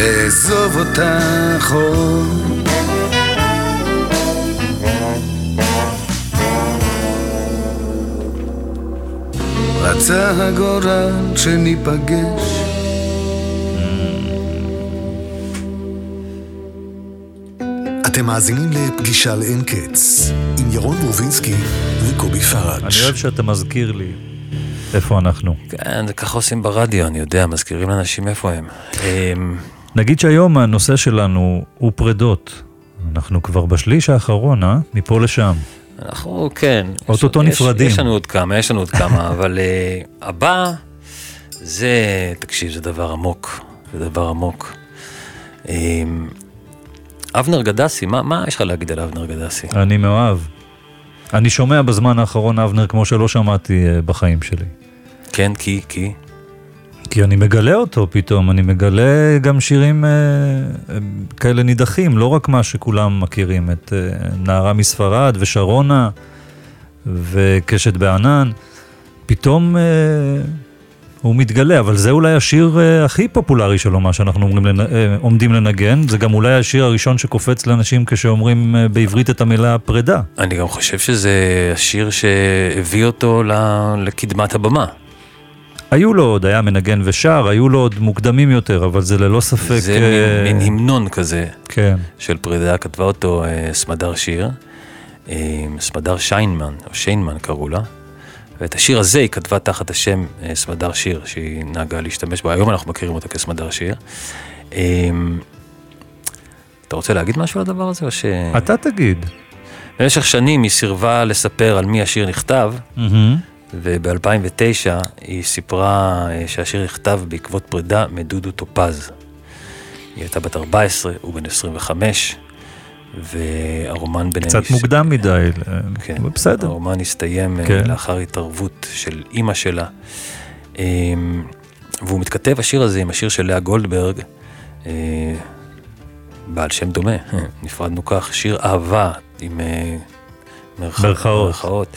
אעזוב אותך עוד. רצה הגורל שניפגש מאזינים לפגישה לאין קץ, עם ירון רובינסקי וקובי פראג'. אני אוהב שאתה מזכיר לי איפה אנחנו. כן, זה ככה עושים ברדיו, אני יודע, מזכירים לאנשים איפה הם. אמ, נגיד שהיום הנושא שלנו הוא פרדות. אנחנו כבר בשליש האחרון, אה? מפה לשם. אנחנו, כן. אוטוטו נפרדים. יש לנו עוד כמה, יש לנו עוד כמה, אבל uh, הבא, זה, תקשיב, זה דבר עמוק, זה דבר עמוק. Um, אבנר גדסי, מה, מה יש לך להגיד על אבנר גדסי? אני מאוהב. אני שומע בזמן האחרון אבנר כמו שלא שמעתי אה, בחיים שלי. כן, כי, כי, כי אני מגלה אותו פתאום, אני מגלה גם שירים אה, אה, כאלה נידחים, לא רק מה שכולם מכירים, את אה, נערה מספרד ושרונה וקשת בענן. פתאום אה, הוא מתגלה, אבל זה אולי השיר אה, הכי פופולרי שלו, מה שאנחנו אומרים, לנ... אה, עומדים לנגן. זה גם אולי השיר הראשון שקופץ לאנשים כשאומרים אה, בעברית את המילה פרידה. אני גם חושב שזה השיר שהביא אותו ל, לקדמת הבמה. היו לו עוד, היה מנגן ושר, היו לו עוד מוקדמים יותר, אבל זה ללא ספק... זה אה, מין, מין המנון כזה כן. של פרידה, כתבה אותו אה, סמדר שיר, אה, סמדר שיינמן, או שיינמן קראו לה, ואת השיר הזה היא כתבה תחת השם אה, סמדר שיר, שהיא נהגה להשתמש בו, היום אנחנו מכירים אותה כסמדר שיר. אה, אתה רוצה להגיד משהו על הדבר הזה, או ש... אתה תגיד. במשך שנים היא סירבה לספר על מי השיר נכתב, מהמם. וב-2009 היא סיפרה אה, שהשיר נכתב בעקבות פרידה מדודו טופז. היא הייתה בת 14, הוא בן 25, והרומן ביניהם... קצת מוקדם מדי, אה, כן, אבל בסדר. הרומן הסתיים אה, כן. לאחר התערבות של אימא שלה. אמ, והוא מתכתב, השיר הזה, עם השיר של לאה גולדברג, אה, בעל שם דומה, נפרדנו כך, שיר אהבה עם אה, מרכאות.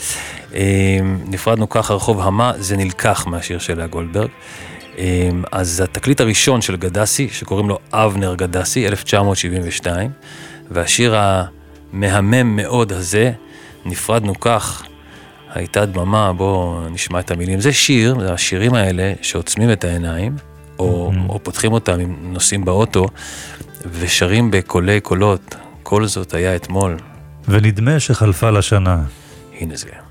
אה, נפרדנו כך, הרחוב המה, זה נלקח מהשיר של לאה גולדברג. אה, אז התקליט הראשון של גדסי, שקוראים לו אבנר גדסי, 1972, והשיר המהמם מאוד הזה, נפרדנו כך, הייתה דממה, בואו נשמע את המילים. זה שיר, זה השירים האלה שעוצמים את העיניים, או, או פותחים אותם אם נוסעים באוטו, ושרים בקולי קולות. כל זאת היה אתמול. ונדמה שחלפה לה שנה. הנה זה.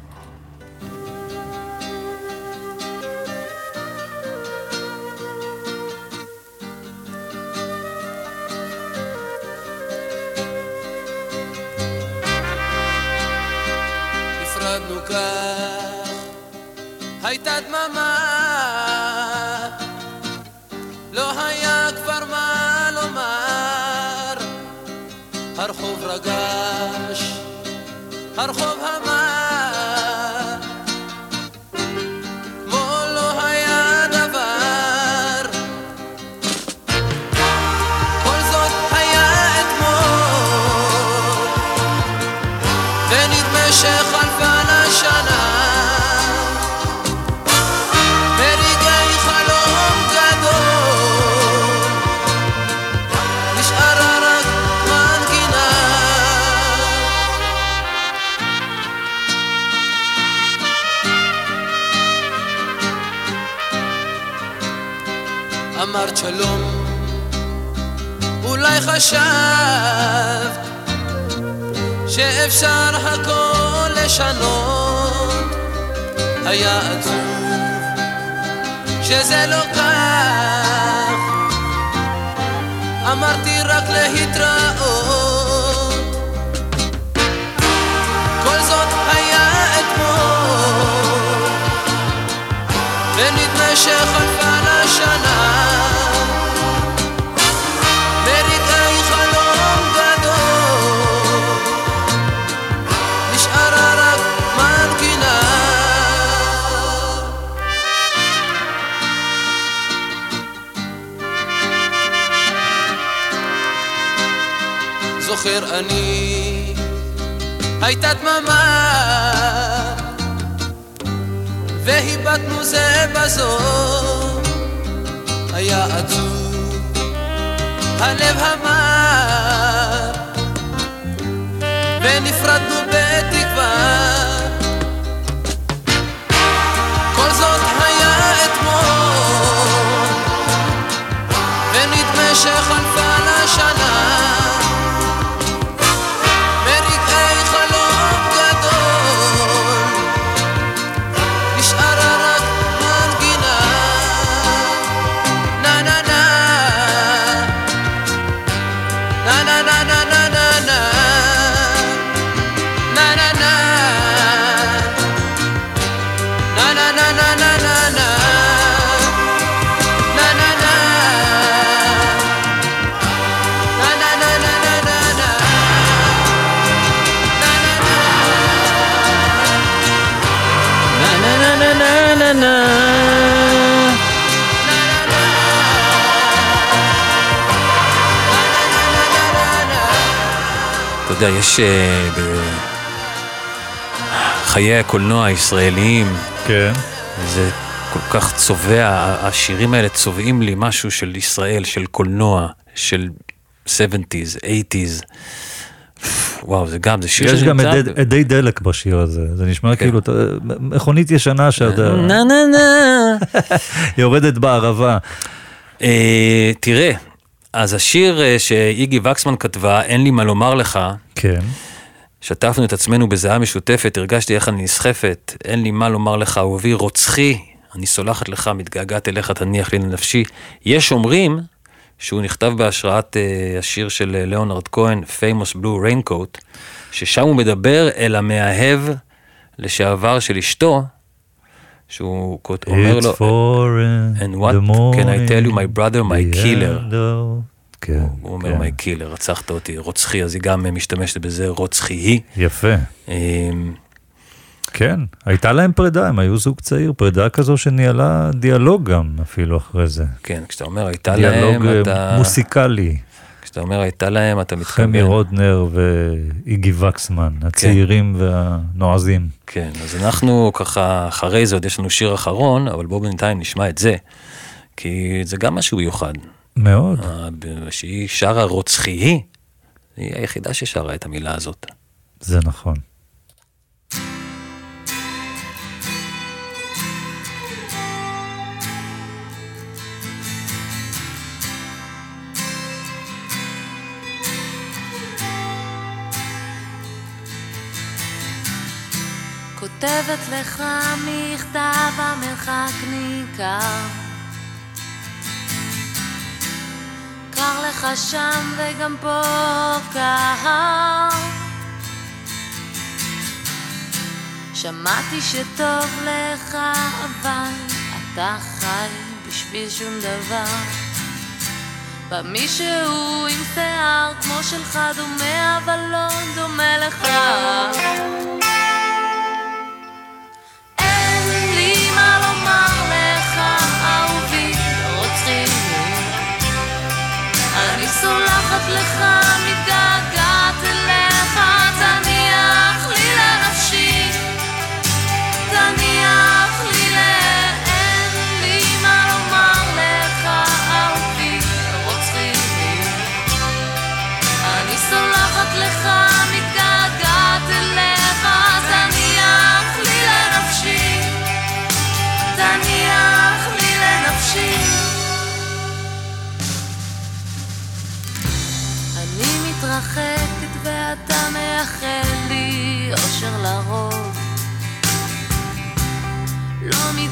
אמרתי רק להתראות, כל זאת היה אתמול, ונדמה שחלפה הייתה דממה. והיבטנו זה בזו היה עצוב הלב המר. ונפרדנו בתקווה. כל זאת היה אתמול. ונדמה שחלפה יודע, יש אה, בחיי הקולנוע הישראליים, כן. זה כל כך צובע, השירים האלה צובעים לי משהו של ישראל, של קולנוע, של 70's, 80's. וואו, זה גם, זה שיר יש גם שנמצא אדי- דלק בשיר הזה, זה נשמע כן. כאילו מכונית ישנה שאתה נה נה נה. יורדת בערבה. אה, תראה, אז השיר אה, שאיגי וקסמן כתבה, אין לי מה לומר לך, כן. שטפנו את עצמנו בזיעה משותפת, הרגשתי איך אני נסחפת, אין לי מה לומר לך, אהובי רוצחי, אני סולחת לך, מתגעגעת אליך, תניח לי לנפשי. יש אומרים שהוא נכתב בהשראת uh, השיר של אה, ליאונרד כהן, famous blue raincoat, ששם הוא מדבר אל המאהב לשעבר של אשתו, שהוא כות- אומר לו, and what can I tell you, my brother, my killer. כן, הוא אומר כן. מי קילר, רצחת אותי, רוצחי, אז היא גם משתמשת בזה, רוצחי היא. יפה. אמ, כן, הייתה להם פרידה, הם היו זוג צעיר, פרידה כזו שניהלה דיאלוג גם אפילו אחרי זה. כן, כשאתה אומר הייתה דיאלוג להם, אה, אתה... מוסיקלי. כשאתה אומר הייתה להם, אתה מתכוון. חמי רודנר ואיגי וקסמן, הצעירים והנועזים. כן, אז אנחנו ככה, אחרי זה עוד יש לנו שיר אחרון, אבל בואו בינתיים נשמע את זה. כי זה גם משהו מיוחד. מאוד. אה, שהיא שרה רוצחי היא, היא היחידה ששרה את המילה הזאת. זה נכון. כותבת לך מכתב המרחק ניכר. קר לך שם וגם פה קר שמעתי שטוב לך אבל אתה חי בשביל שום דבר. בא מישהו עם שיער כמו שלך דומה אבל לא דומה לך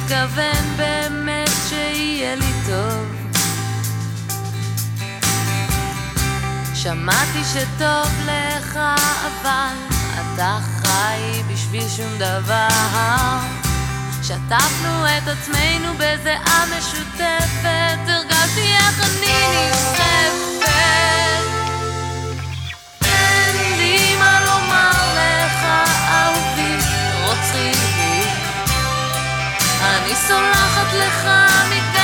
מתכוון באמת שיהיה לי טוב. שמעתי שטוב לך אבל אתה חי בשביל שום דבר. שטפנו את עצמנו בזיעה משותפת הרגשתי איך אני נסחפת אין לי מה לומר לך, אהובי, אני סולחת לך, מתגעגעת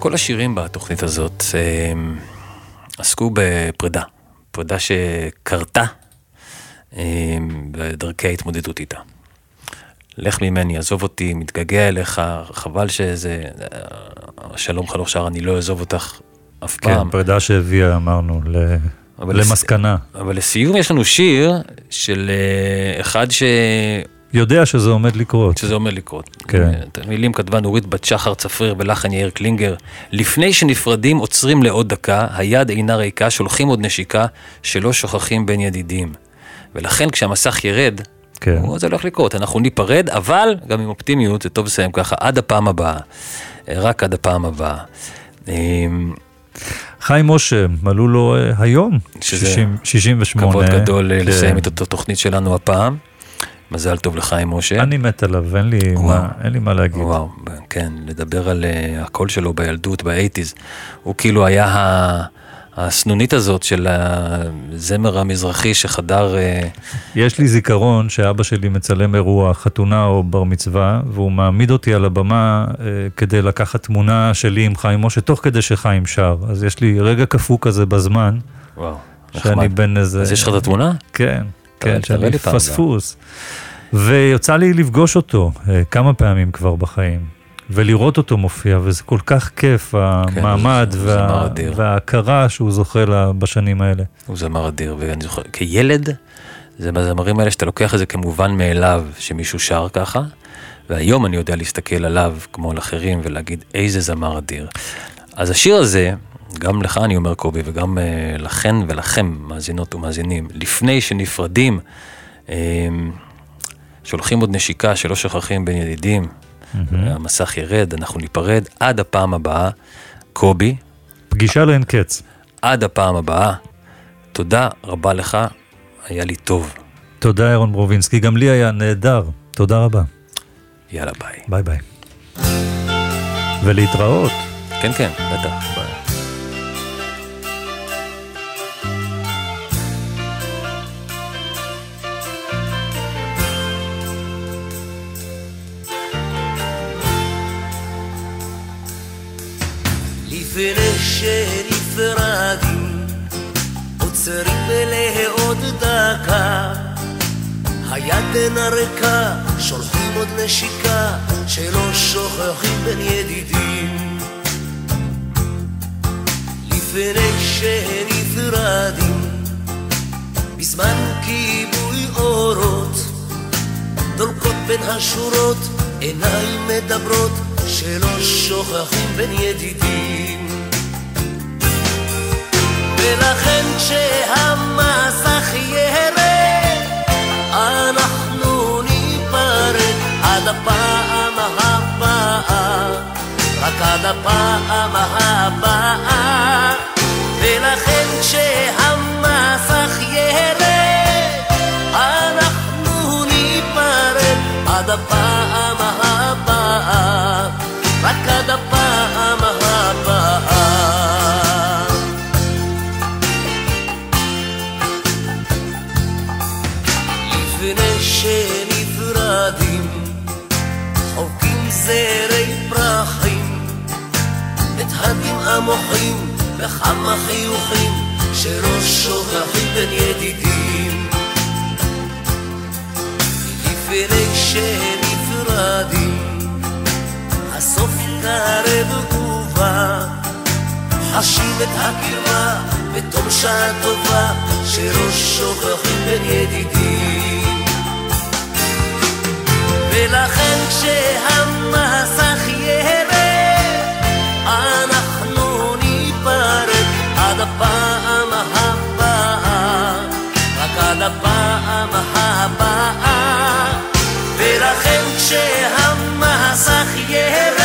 כל השירים בתוכנית הזאת אה, עסקו בפרידה, פרידה שקרתה אה, בדרכי ההתמודדות איתה. לך ממני, עזוב אותי, מתגעגע אליך, חבל שזה... אה, שלום חלוך שר, אני לא אעזוב אותך אף כן, פעם. פרידה שהביאה, אמרנו, ל... אבל לס- למסקנה. אבל לסיום יש לנו שיר של אחד ש... יודע שזה עומד לקרות. שזה עומד לקרות. כן. את המילים כתבה נורית בת שחר צפריר בלחן יאיר קלינגר. לפני שנפרדים עוצרים לעוד דקה, היד אינה ריקה, שולחים עוד נשיקה, שלא שוכחים בין ידידים. ולכן כשהמסך ירד, כן. זה הולך לקרות, אנחנו ניפרד, אבל גם עם אופטימיות, זה טוב לסיים ככה, עד הפעם הבאה. אה, רק עד הפעם הבאה. אה, חיים משה, מלאו לו אה, היום, שזה 60, 68. כבוד גדול אה, כן. לסיים את אותו תוכנית שלנו הפעם. מזל טוב לחיים משה. אני מת עליו, אין לי, וואו. מה, אין לי מה להגיד. וואו, כן, לדבר על uh, הקול שלו בילדות, באייטיז. הוא כאילו היה ה- הסנונית הזאת של הזמר המזרחי שחדר... Uh, יש לי זיכרון שאבא שלי מצלם אירוע, חתונה או בר מצווה, והוא מעמיד אותי על הבמה אה, כדי לקחת תמונה שלי עם חיים משה, תוך כדי שחיים שר. אז יש לי רגע קפוא כזה בזמן, וואו, שאני נחמד. בן איזה... אז יש לך את התמונה? כן, כן, שאני פספוס. ויוצא לי לפגוש אותו אה, כמה פעמים כבר בחיים, ולראות אותו מופיע, וזה כל כך כיף, המעמד כן, הוא זמר וה... וההכרה שהוא זוכה לה בשנים האלה. הוא זמר אדיר, ואני זוכר, כילד, זה מהזמרים האלה שאתה לוקח את זה כמובן מאליו, שמישהו שר ככה, והיום אני יודע להסתכל עליו כמו על אחרים ולהגיד איזה זמר אדיר. אז השיר הזה, גם לך אני אומר קובי, וגם uh, לכן ולכם, מאזינות ומאזינים, לפני שנפרדים, uh, שולחים עוד נשיקה שלא שוכחים בין ידידים, המסך ירד, אנחנו ניפרד, עד הפעם הבאה, קובי, פגישה לאין קץ. עד הפעם הבאה. תודה רבה לך, היה לי טוב. תודה, אירון ברובינסקי, גם לי היה נהדר. תודה רבה. יאללה ביי. ביי ביי. ולהתראות. כן, כן, בטח. לפני שנפרדים, עוצרים לעוד דקה. היד אינה ריקה, שולחים עוד נשיקה, שלא שוכחים בין ידידים. לפני שנפרדים, בזמן כיבוי אורות, דולקות בין השורות, עיניים מדברות, שלא שוכחים בין ידידים. ולכן כשהמסך ירד, אנחנו ניפרד עד הפעם הבאה, רק עד הפעם הבאה. וכמה חיוכים שראש שוכבים בין ידידים. לפני שהם נפרדים, הסוף קרב תגובה חשים את הקרבה בתום שעה טובה שראש שוכבים בין ידידים. ולכן כשהמסך יהיה ירד הפעם הבאה, רק עד הפעם הבאה. ולכן כשהמסך יהיה...